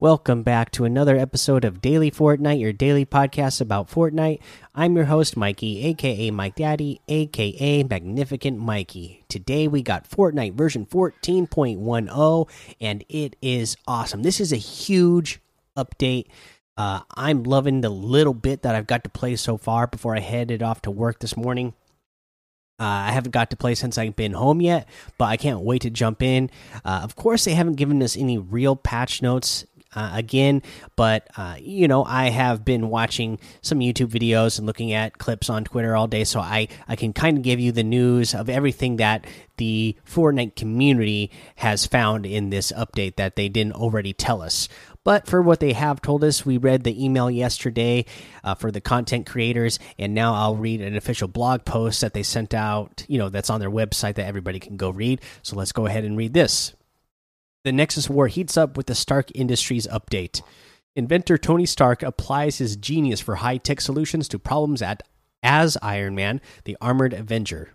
Welcome back to another episode of Daily Fortnite, your daily podcast about Fortnite. I'm your host, Mikey, aka Mike Daddy, aka Magnificent Mikey. Today we got Fortnite version 14.10, and it is awesome. This is a huge update. Uh, I'm loving the little bit that I've got to play so far before I headed off to work this morning. Uh, I haven't got to play since I've been home yet, but I can't wait to jump in. Uh, of course, they haven't given us any real patch notes uh, again. But uh, you know, I have been watching some YouTube videos and looking at clips on Twitter all day, so I I can kind of give you the news of everything that the Fortnite community has found in this update that they didn't already tell us. But for what they have told us, we read the email yesterday uh, for the content creators, and now I'll read an official blog post that they sent out, you know, that's on their website that everybody can go read. So let's go ahead and read this. The Nexus War heats up with the Stark Industries update. Inventor Tony Stark applies his genius for high tech solutions to problems at as Iron Man, the Armored Avenger.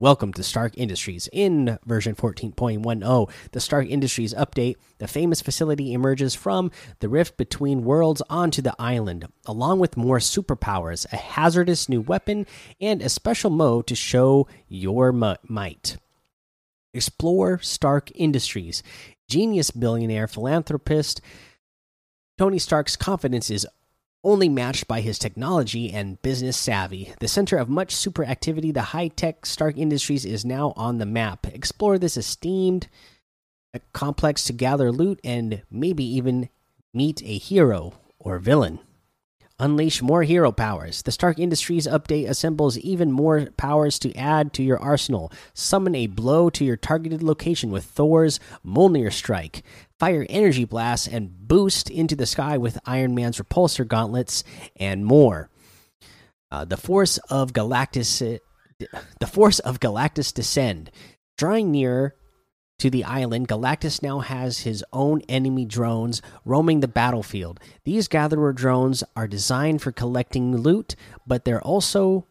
Welcome to Stark Industries. In version 14.10, the Stark Industries update, the famous facility emerges from the rift between worlds onto the island, along with more superpowers, a hazardous new weapon, and a special mode to show your might. Explore Stark Industries genius billionaire philanthropist, Tony Stark's confidence is only matched by his technology and business savvy. The center of much super activity, the high tech Stark Industries is now on the map. Explore this esteemed uh, complex to gather loot and maybe even meet a hero or villain. Unleash more hero powers. The Stark Industries update assembles even more powers to add to your arsenal. Summon a blow to your targeted location with Thor's Mjolnir Strike. Fire energy blasts and boost into the sky with Iron Man's repulsor gauntlets and more. Uh, the force of Galactus, the force of Galactus descend. Drawing nearer, to the island, Galactus now has his own enemy drones roaming the battlefield. These gatherer drones are designed for collecting loot, but they're also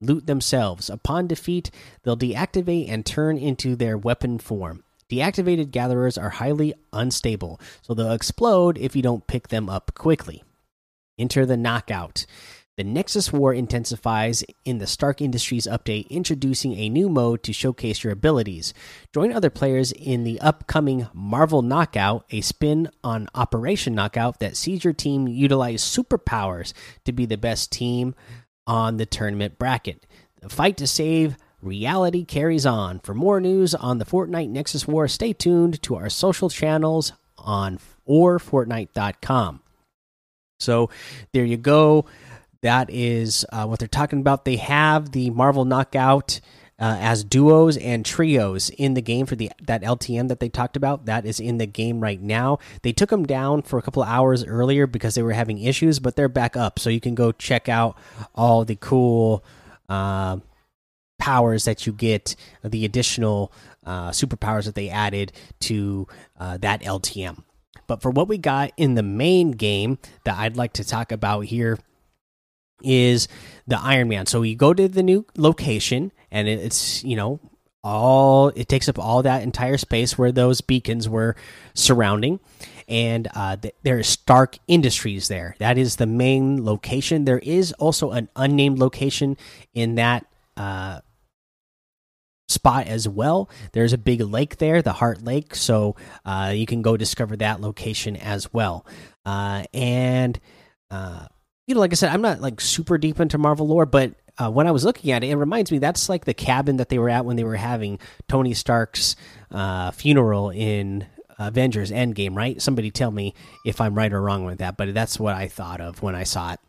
loot themselves. Upon defeat, they'll deactivate and turn into their weapon form. Deactivated gatherers are highly unstable, so they'll explode if you don't pick them up quickly. Enter the knockout. The Nexus War intensifies in the Stark Industries update, introducing a new mode to showcase your abilities. Join other players in the upcoming Marvel Knockout, a spin on Operation Knockout that sees your team utilize superpowers to be the best team on the tournament bracket. The fight to save reality carries on. For more news on the Fortnite Nexus War, stay tuned to our social channels on or Fortnite.com. So there you go that is uh, what they're talking about. They have the Marvel Knockout uh, as duos and trios in the game for the that LTM that they talked about. That is in the game right now. They took them down for a couple hours earlier because they were having issues, but they're back up. So you can go check out all the cool uh, powers that you get, the additional uh, superpowers that they added to uh, that LTM. But for what we got in the main game that I'd like to talk about here is the Iron Man. So you go to the new location, and it's you know all it takes up all that entire space where those beacons were surrounding, and uh, th there is Stark Industries there. That is the main location. There is also an unnamed location in that. Uh, spot as well. There's a big lake there, the Heart Lake, so uh, you can go discover that location as well. Uh, and uh, you know, like I said, I'm not like super deep into Marvel lore, but uh, when I was looking at it, it reminds me that's like the cabin that they were at when they were having Tony Stark's uh, funeral in Avengers Endgame, right? Somebody tell me if I'm right or wrong with that, but that's what I thought of when I saw it.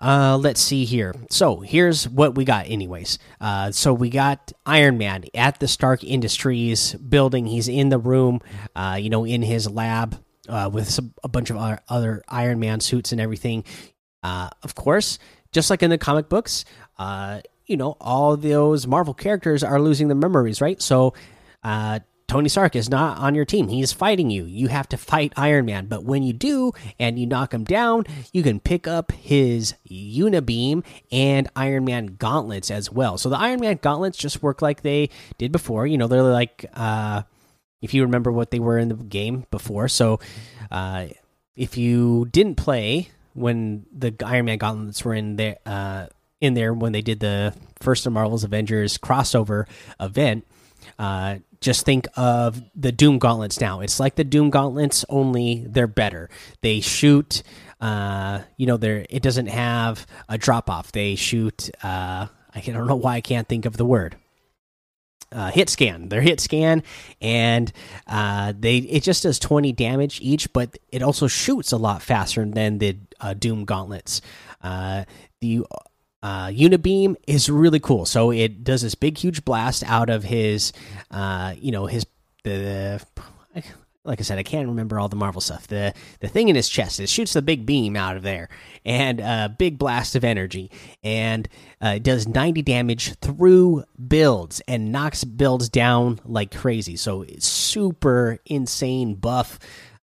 Uh, let's see here. So here's what we got, anyways. Uh, so we got Iron Man at the Stark Industries building. He's in the room, uh, you know, in his lab uh, with some, a bunch of other Iron Man suits and everything. Uh, of course, just like in the comic books, uh, you know, all those Marvel characters are losing their memories, right? So, uh, Tony Stark is not on your team. He's fighting you. You have to fight Iron Man. But when you do and you knock him down, you can pick up his Unibeam and Iron Man gauntlets as well. So the Iron Man gauntlets just work like they did before. You know, they're like, uh, if you remember what they were in the game before. So, uh, if you didn't play when the Iron Man gauntlets were in there, uh, in there when they did the first of Marvel's Avengers crossover event, uh, just think of the Doom gauntlets now. It's like the Doom gauntlets, only they're better. They shoot. Uh, you know, there it doesn't have a drop off. They shoot. Uh, I don't know why I can't think of the word uh, hit scan. They're hit scan, and uh, they it just does twenty damage each, but it also shoots a lot faster than the uh, Doom gauntlets. Uh, the uh, Unibeam is really cool. So it does this big, huge blast out of his, uh, you know, his the like I said, I can't remember all the Marvel stuff. The the thing in his chest it shoots the big beam out of there, and a big blast of energy, and uh, does ninety damage through builds and knocks builds down like crazy. So it's super insane buff.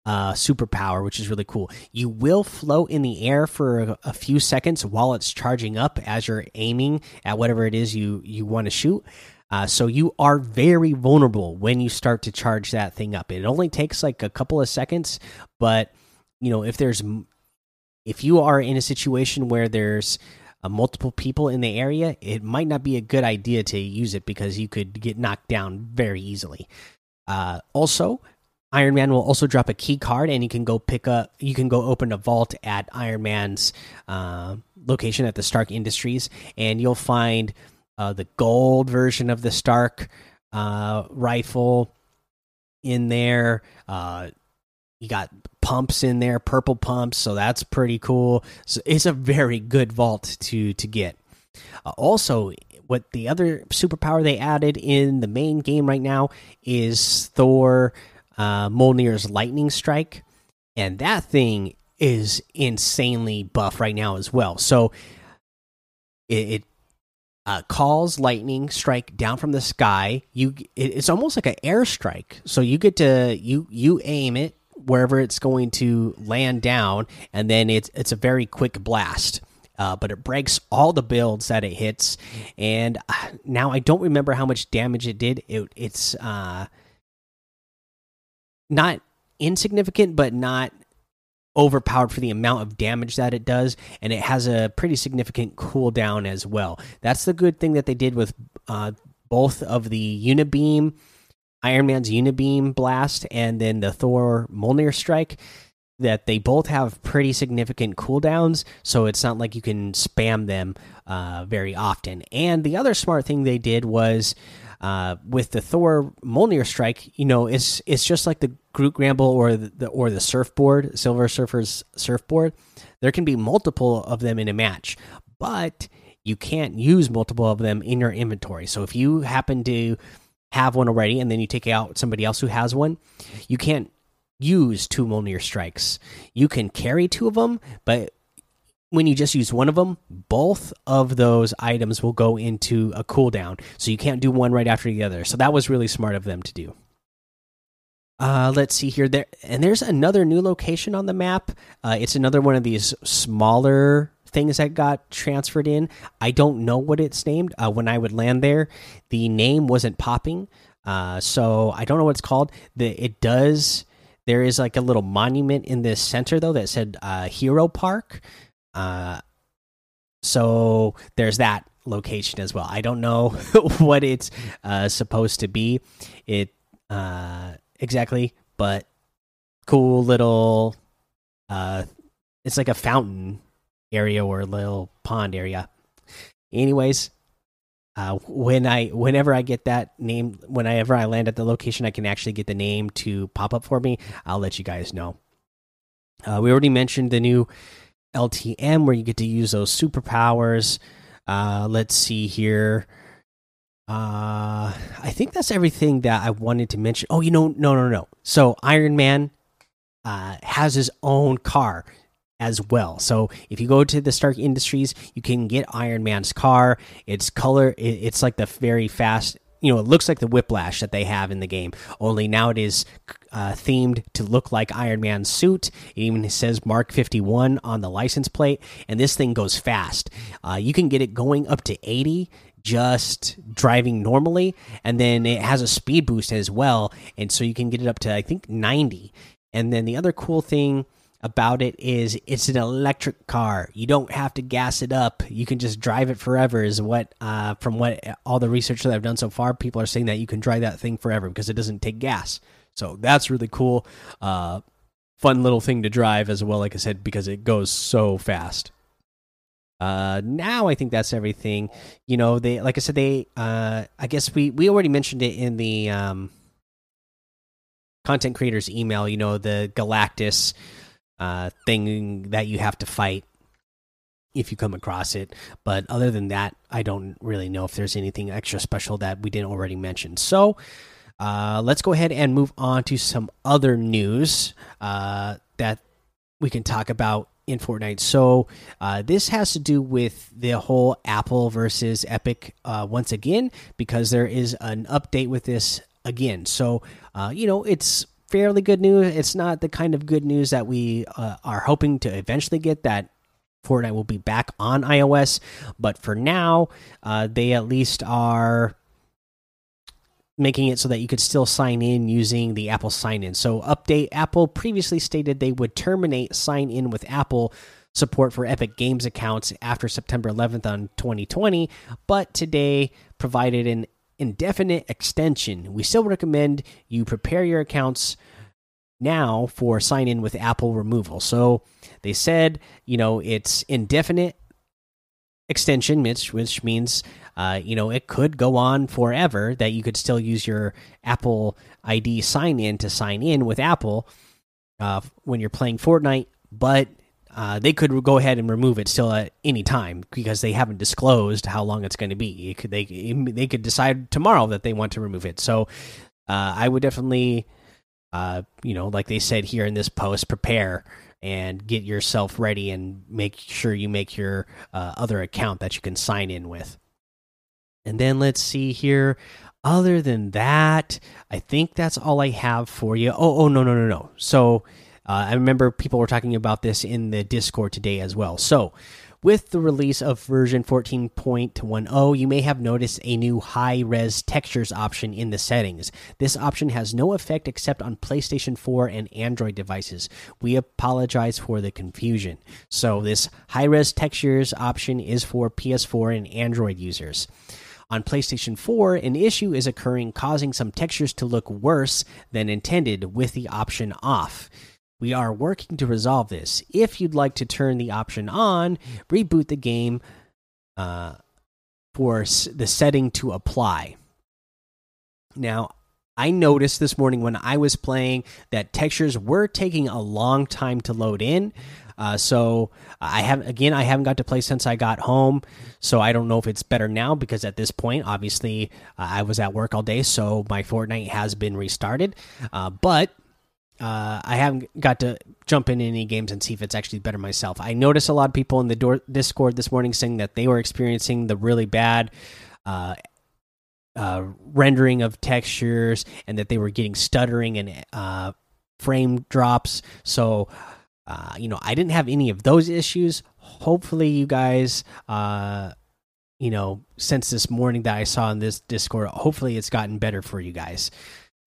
Uh, superpower, which is really cool. You will float in the air for a, a few seconds while it's charging up as you're aiming at whatever it is you you want to shoot. Uh, so you are very vulnerable when you start to charge that thing up. It only takes like a couple of seconds, but you know if there's if you are in a situation where there's uh, multiple people in the area, it might not be a good idea to use it because you could get knocked down very easily. Uh, also, Iron Man will also drop a key card, and you can go pick up. You can go open a vault at Iron Man's uh, location at the Stark Industries, and you'll find uh, the gold version of the Stark uh, rifle in there. Uh, you got pumps in there, purple pumps, so that's pretty cool. So it's a very good vault to to get. Uh, also, what the other superpower they added in the main game right now is Thor uh, Mjolnir's lightning strike, and that thing is insanely buff right now as well. So it, it uh, calls lightning strike down from the sky. You, it, it's almost like an airstrike. So you get to you you aim it wherever it's going to land down, and then it's it's a very quick blast. Uh, but it breaks all the builds that it hits, and uh, now I don't remember how much damage it did. It, it's uh, not insignificant, but not overpowered for the amount of damage that it does, and it has a pretty significant cooldown as well. That's the good thing that they did with uh, both of the Unibeam, Iron Man's Unibeam blast, and then the Thor Mjolnir strike. That they both have pretty significant cooldowns, so it's not like you can spam them uh, very often. And the other smart thing they did was uh, with the Thor Mjolnir strike, you know, it's it's just like the Groot Scramble or the or the surfboard, Silver Surfer's surfboard. There can be multiple of them in a match, but you can't use multiple of them in your inventory. So if you happen to have one already and then you take out somebody else who has one, you can't use two Mjolnir strikes. You can carry two of them, but when you just use one of them, both of those items will go into a cooldown. So you can't do one right after the other. So that was really smart of them to do. Uh, let's see here. There and there's another new location on the map. Uh, it's another one of these smaller things that got transferred in. I don't know what it's named. Uh, when I would land there, the name wasn't popping. Uh, so I don't know what it's called. The it does. There is like a little monument in this center though that said uh, Hero Park. Uh, so there's that location as well. I don't know what it's supposed to be. It exactly, but cool little. Uh, it's like a fountain area or a little pond area. Anyways, uh, when I whenever I get that name, whenever I land at the location, I can actually get the name to pop up for me. I'll let you guys know. Uh, we already mentioned the new LTM where you get to use those superpowers. Uh, let's see here. Uh, I think that's everything that I wanted to mention. Oh, you know, no, no, no. So Iron Man uh, has his own car as well. So if you go to the Stark Industries, you can get Iron Man's car. It's color. It's like the very fast you know, it looks like the whiplash that they have in the game. Only now it is uh, themed to look like Iron Man's suit. It even says Mark 51 on the license plate, and this thing goes fast. Uh, you can get it going up to 80 just driving normally, and then it has a speed boost as well, and so you can get it up to I think 90. And then the other cool thing about it is it's an electric car. You don't have to gas it up. You can just drive it forever. Is what uh, from what all the research that I've done so far, people are saying that you can drive that thing forever because it doesn't take gas. So that's really cool. Uh, fun little thing to drive as well. Like I said, because it goes so fast. Uh, now I think that's everything. You know, they like I said, they. Uh, I guess we we already mentioned it in the um, content creators email. You know, the Galactus uh, thing that you have to fight if you come across it. But other than that, I don't really know if there's anything extra special that we didn't already mention. So uh, let's go ahead and move on to some other news uh, that we can talk about in Fortnite. So uh, this has to do with the whole Apple versus Epic uh, once again because there is an update with this again. So uh, you know it's fairly good news. It's not the kind of good news that we uh, are hoping to eventually get that Fortnite will be back on iOS, but for now, uh, they at least are making it so that you could still sign in using the Apple sign in. So, update Apple previously stated they would terminate sign in with Apple support for Epic Games accounts after September 11th on 2020, but today provided an indefinite extension. We still recommend you prepare your accounts now for sign in with Apple removal. So they said, you know, it's indefinite extension, which which means, uh, you know, it could go on forever. That you could still use your Apple ID sign in to sign in with Apple uh, when you're playing Fortnite, but uh, they could go ahead and remove it still at any time because they haven't disclosed how long it's going to be. Could, they they could decide tomorrow that they want to remove it. So uh, I would definitely, uh, you know, like they said here in this post, prepare and get yourself ready and make sure you make your uh, other account that you can sign in with. And then let's see here. Other than that, I think that's all I have for you. Oh, oh no, no, no, no. So uh, I remember people were talking about this in the Discord today as well. So, with the release of version 14.10, you may have noticed a new high res textures option in the settings. This option has no effect except on PlayStation 4 and Android devices. We apologize for the confusion. So, this high res textures option is for PS4 and Android users. On PlayStation 4, an issue is occurring causing some textures to look worse than intended with the option off. We are working to resolve this. If you'd like to turn the option on, reboot the game uh, for the setting to apply. Now, I noticed this morning when I was playing that textures were taking a long time to load in. Uh, so I have again, I haven't got to play since I got home, so I don't know if it's better now because at this point, obviously, uh, I was at work all day, so my Fortnite has been restarted. Uh, but uh, I haven't got to jump in any games and see if it's actually better myself. I noticed a lot of people in the door, Discord this morning saying that they were experiencing the really bad uh, uh, rendering of textures and that they were getting stuttering and uh, frame drops. So, uh, you know, I didn't have any of those issues. Hopefully, you guys uh, you know, since this morning that I saw in this Discord, hopefully it's gotten better for you guys.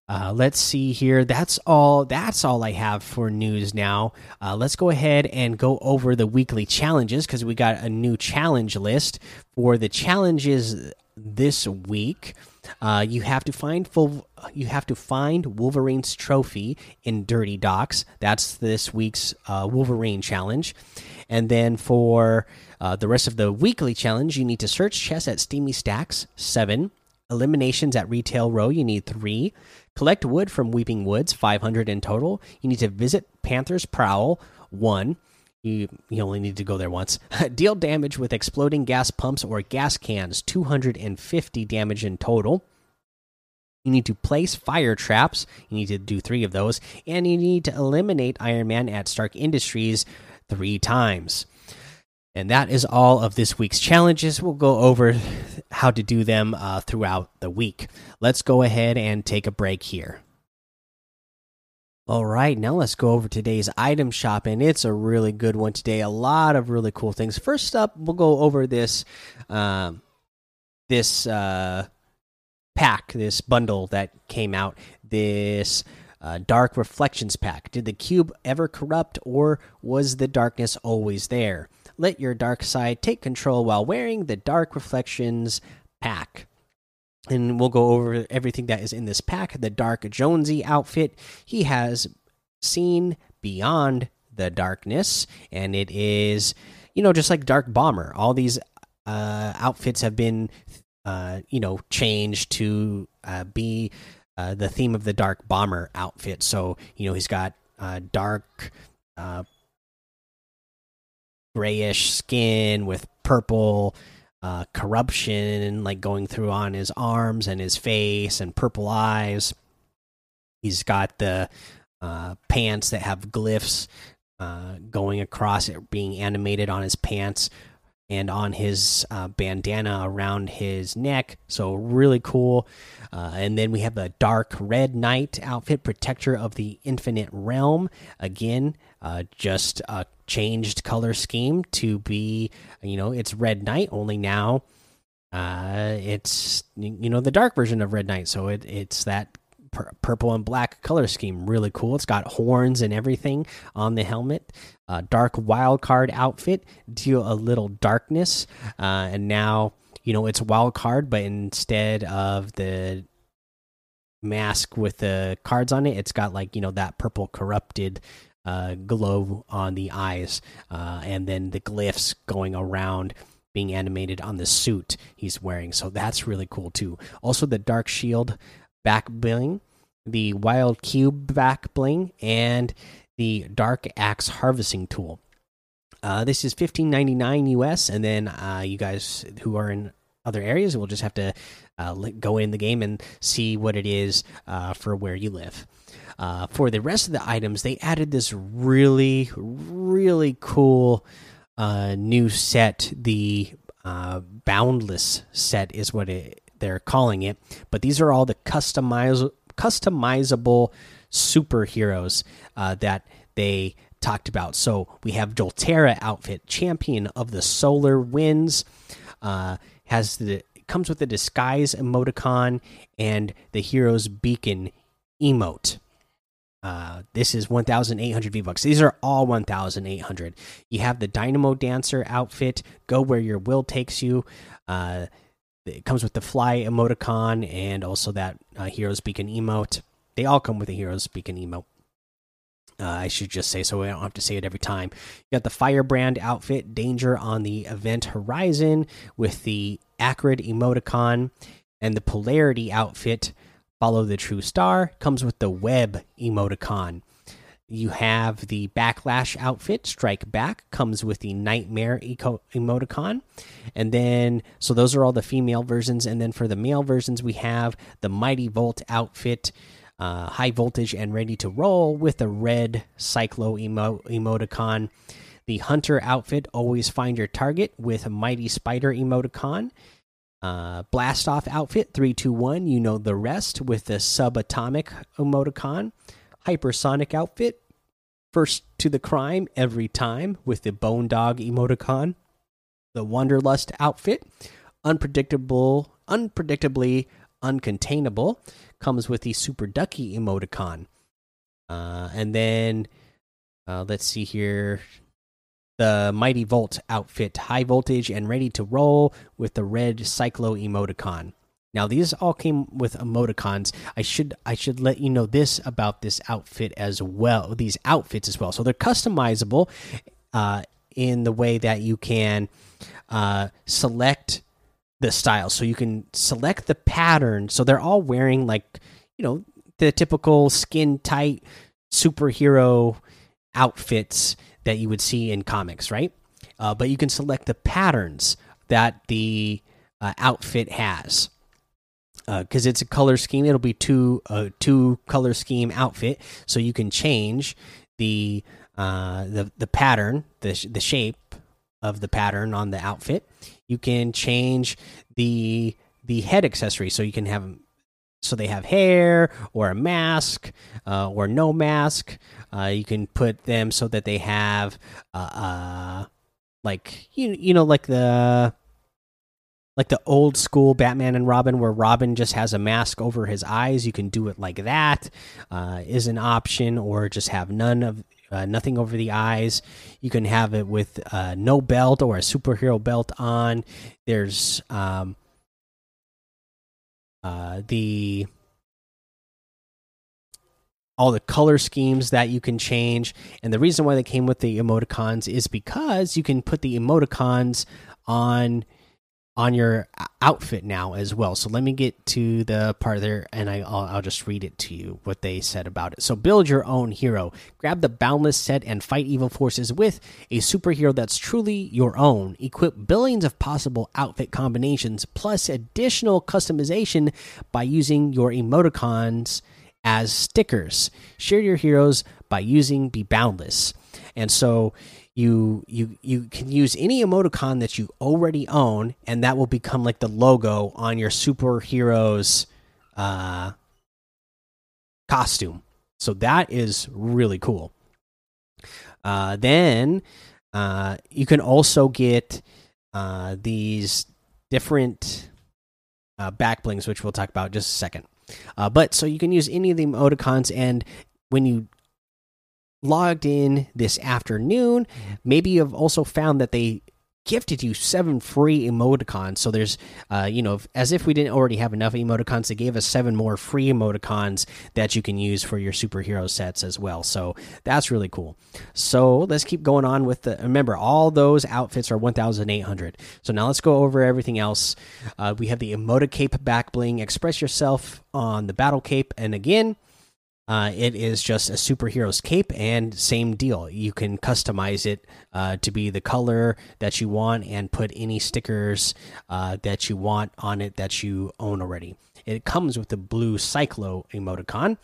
Uh, let's see here. That's all. That's all I have for news now. Uh, let's go ahead and go over the weekly challenges because we got a new challenge list for the challenges this week. Uh, you have to find full. You have to find Wolverine's trophy in Dirty Docks. That's this week's uh, Wolverine challenge. And then for uh, the rest of the weekly challenge, you need to search chests at Steamy Stacks seven. Eliminations at Retail Row, you need three. Collect wood from Weeping Woods, 500 in total. You need to visit Panther's Prowl, 1. You, you only need to go there once. Deal damage with exploding gas pumps or gas cans, 250 damage in total. You need to place fire traps. You need to do three of those. And you need to eliminate Iron Man at Stark Industries three times. And that is all of this week's challenges. We'll go over how to do them uh, throughout the week. Let's go ahead and take a break here. All right, now let's go over today's item shop, and it's a really good one today. A lot of really cool things. First up, we'll go over this, um, this uh, pack, this bundle that came out. This Uh, dark Reflections Pack. Did the cube ever corrupt, or was the darkness always there? Let your dark side take control while wearing the Dark Reflections Pack. And we'll go over everything that is in this pack. The Dark Jonesy outfit. He has seen beyond the darkness, and it is, you know, just like Dark Bomber. All these uh, outfits have been, uh, you know, changed to uh, be uh, the theme of the Dark Bomber outfit. So, you know, he's got uh, dark, uh, grayish skin with purple uh, corruption like going through on his arms and his face and purple eyes. He's got the uh, pants that have glyphs uh, going across it, being animated on his pants and on his uh, bandana around his neck. So really cool. Uh, and then we have the dark red knight outfit, protector of the infinite realm. Again, uh, just a changed color scheme to be, you know, it's red knight only now. Uh, it's you know the dark version of red knight, so it it's that purple and black color scheme. Really cool. It's got horns and everything on the helmet. Uh, dark wild card outfit. Deal a little darkness. Uh, and now, you know, it's wild card, but instead of the mask with the cards on it, it's got like, you know, that purple corrupted uh, glow on the eyes. Uh, and then the glyphs going around being animated on the suit he's wearing. So that's really cool too. Also, the dark shield back bling, the wild cube back bling, and the dark axe harvesting tool. Uh, this is fifteen ninety nine US, and then uh, you guys who are in other areas will just have to uh, go in the game and see what it is uh, for where you live. Uh, for the rest of the items, they added this really, really cool uh, new set. The Boundless set is what it they're calling it. But these are all the customiz customizable superheroes uh, that they talked about. So we have Dolterra outfit, champion of the solar winds, uh, has the comes with the disguise emoticon and the hero's beacon emote. Uh, this is 1,800 V bucks. These are all 1,800. You have the Dynamo Dancer outfit. Go where your will takes you. Uh, it comes with the fly emoticon and also that uh, heroes beacon emote. They all come with a heroes beacon emote. Uh, I should just say so I don't have to say it every time. You got the Firebrand outfit, Danger on the event horizon with the Acrid emoticon, and the Polarity outfit, Follow the True Star, comes with the Web emoticon. You have the Backlash outfit, Strike Back, comes with the Nightmare eco emoticon. And then, so those are all the female versions. And then for the male versions, we have the Mighty Volt outfit, uh, High Voltage and Ready to Roll with the red Cyclo emo emoticon. The Hunter outfit, Always Find Your Target with a Mighty Spider emoticon. Uh, Blast Off outfit, 321, you know the rest with the Subatomic emoticon. Hypersonic outfit. First to the crime every time with the Bone Dog emoticon. The Wanderlust outfit. Unpredictable, unpredictably uncontainable. Comes with the Super Ducky emoticon. Uh, and then uh, let's see here. The Mighty Volt outfit, high voltage and ready to roll with the red Cyclo emoticon. Now these all came with emoticons. I should I should let you know this about this outfit as well. These outfits as well. So they're customizable uh, in the way that you can uh, select the style. So you can select the pattern. So they're all wearing like you know the typical skin tight superhero outfits that you would see in comics, right? Uh, but you can select the patterns that the uh, outfit has because uh, it's a color scheme. It'll be two uh, two color scheme outfit, so you can change the uh, the the pattern, the the shape of the pattern on the outfit. You can change the the head accessory, so you can have so they have hair or a mask uh, or no mask. Uh, you can put them so that they have uh, uh like you you know like the like the old school Batman and Robin, where Robin just has a mask over his eyes. You can do it like that. Uh, is an option, or just have none of uh, nothing over the eyes. You can have it with uh, no belt or a superhero belt on. There's um, uh, the all the color schemes that you can change. And the reason why they came with the emoticons is because you can put the emoticons on on your uh, outfit now as well. So let me get to the part there, and I, will I'll just read it to you what they said about it. So build your own hero. Grab the Boundless set and fight evil forces with a superhero that's truly your own. Equip billions of possible outfit combinations plus additional customization by using your emoticons as stickers. Share your heroes by using Be Boundless. And so you you you can use any emoticon that you already own and that will become like the logo on your superheroes uh costume. So that is really cool. Uh then uh you can also get uh these different uh back blings which we'll talk about just a second. Uh but so you can use any of the emoticons and when you logged in this afternoon. Maybe you've also found that they gifted you seven free emoticons. So there's, uh, you know, as if we didn't already have enough emoticons, they gave us seven more free emoticons that you can use for your superhero sets as well. So that's really cool. So let's keep going on with the. Remember, all those outfits are 1,800. So now let's go over everything else. Uh, we have the Emoticape back bling. Express yourself on the battle cape, and again. Uh, it is just a superhero's cape, and same deal. You can customize it uh, to be the color that you want and put any stickers uh, that you want on it that you own already. It comes with the blue Cyclo emoticon.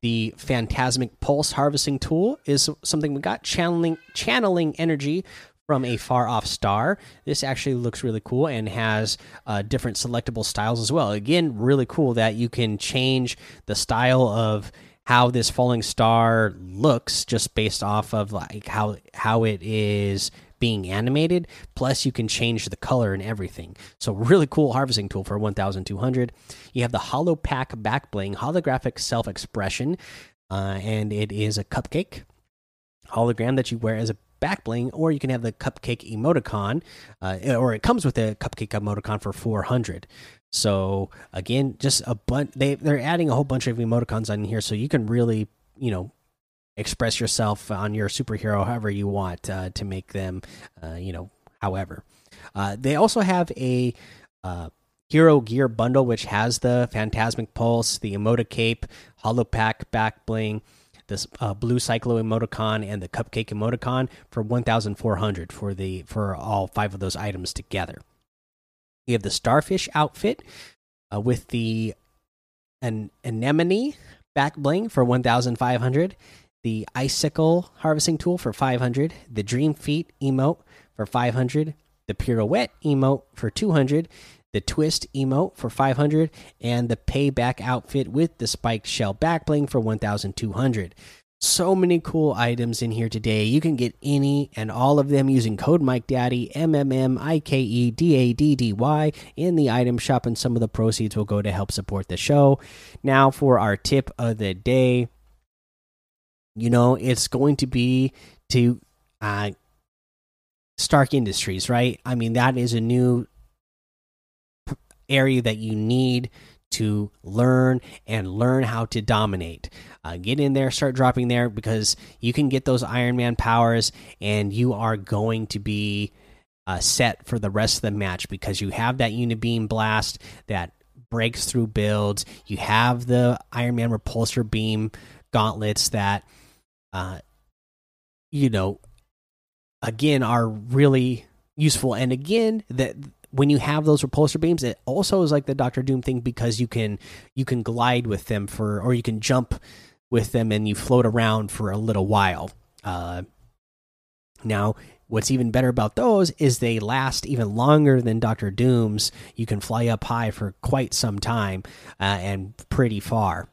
The Phantasmic Pulse Harvesting Tool is something we got channeling channeling energy from a far off star. This actually looks really cool and has uh, different selectable styles as well. Again, really cool that you can change the style of how this falling star looks just based off of like how how it is being animated. Plus you can change the color and everything. So really cool harvesting tool for 1200 you have the hollow pack back bling holographic self expression uh, and it is a cupcake hologram that you wear as a back bling or you can have the cupcake emoticon uh, or it comes with a cupcake emoticon for 400 so again, just a bunch. They they're adding a whole bunch of emoticons on here, so you can really you know express yourself on your superhero however you want uh, to make them uh, you know however. Uh, they also have a uh, hero gear bundle which has the phantasmic pulse, the emota cape, hollow pack back bling this uh, blue cyclo emoticon and the cupcake emoticon for 1400 for the for all five of those items together you have the starfish outfit uh, with the an anemone back bling for 1500 the icicle harvesting tool for 500 the dream feet emote for 500 the pirouette emote for 200 the twist emote for 500 and the payback outfit with the spiked shell back bling for 1200 so many cool items in here today. You can get any and all of them using code Mike Daddy M M M I K E D A D D Y in the item shop, and some of the proceeds will go to help support the show. Now, for our tip of the day, you know, it's going to be to uh, Stark Industries, right? I mean, that is a new area that you need to learn and learn how to dominate. Uh, get in there, start dropping there because you can get those Iron Man powers, and you are going to be uh, set for the rest of the match because you have that Unibeam blast that breaks through builds. You have the Iron Man repulsor beam gauntlets that, uh, you know, again are really useful. And again, that when you have those repulsor beams, it also is like the Doctor Doom thing because you can you can glide with them for or you can jump with them and you float around for a little while. Uh, now, what's even better about those is they last even longer than Doctor Doom's. You can fly up high for quite some time uh, and pretty far.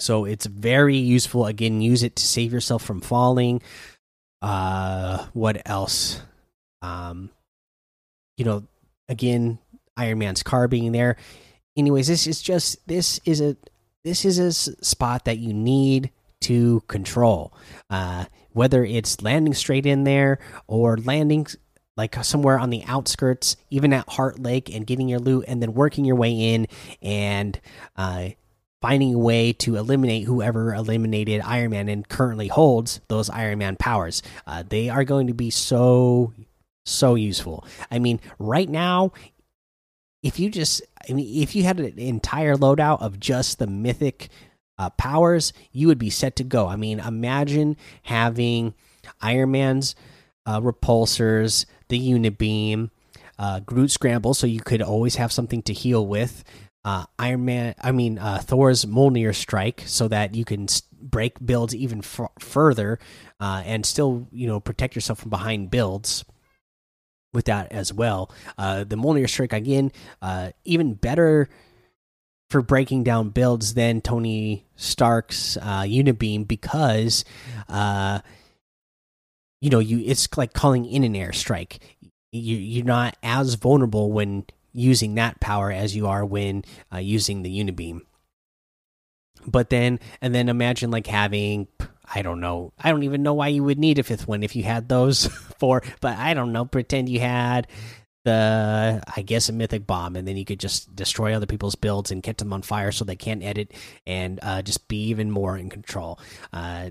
So it's very useful. Again, use it to save yourself from falling. Uh, what else? Um, you know again, Iron Man's car being there. Anyways, this is just this is a this is a spot that you need to control. Uh, whether it's landing straight in there or landing like somewhere on the outskirts, even at Heart Lake, and getting your loot, and then working your way in and uh, finding a way to eliminate whoever eliminated Iron Man and currently holds those Iron Man powers. Uh, they are going to be so so useful. I mean, right now, if you just, I mean, if you had an entire loadout of just the mythic uh, powers, you would be set to go. I mean, imagine having Iron Man's uh, repulsors, the Unibeam, uh, Groot Scramble, so you could always have something to heal with. Uh, Iron Man, I mean uh, Thor's Mjolnir Strike, so that you can break builds even further uh, and still, you know, protect yourself from behind builds with that as well. Uh, the Mjolnir Strike again, uh, even better for breaking down builds than Tony Stark's uh, Unibeam because, uh, you know, you it's like calling in an airstrike. You you're not as vulnerable when using that power as you are when uh, using the Unibeam. But then, and then imagine like having I don't know. I don't even know why you would need a fifth one if you had those four. But I don't know. Pretend you had the, I guess, a mythic bomb, and then you could just destroy other people's builds and get them on fire so they can't edit and uh, just be even more in control. Uh,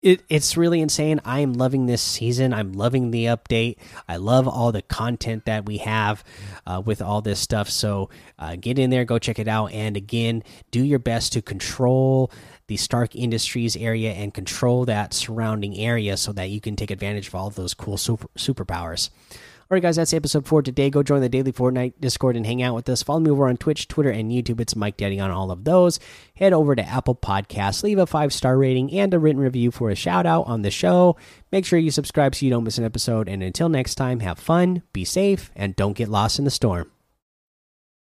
it, it's really insane. I am loving this season. I'm loving the update. I love all the content that we have uh, with all this stuff. So uh, get in there, go check it out, and again, do your best to control the Stark Industries area and control that surrounding area so that you can take advantage of all of those cool super superpowers. All right, guys, that's episode four today. Go join the daily Fortnite Discord and hang out with us. Follow me over on Twitch, Twitter, and YouTube. It's Mike Daddy on all of those. Head over to Apple Podcasts, leave a five star rating and a written review for a shout out on the show. Make sure you subscribe so you don't miss an episode. And until next time, have fun, be safe, and don't get lost in the storm.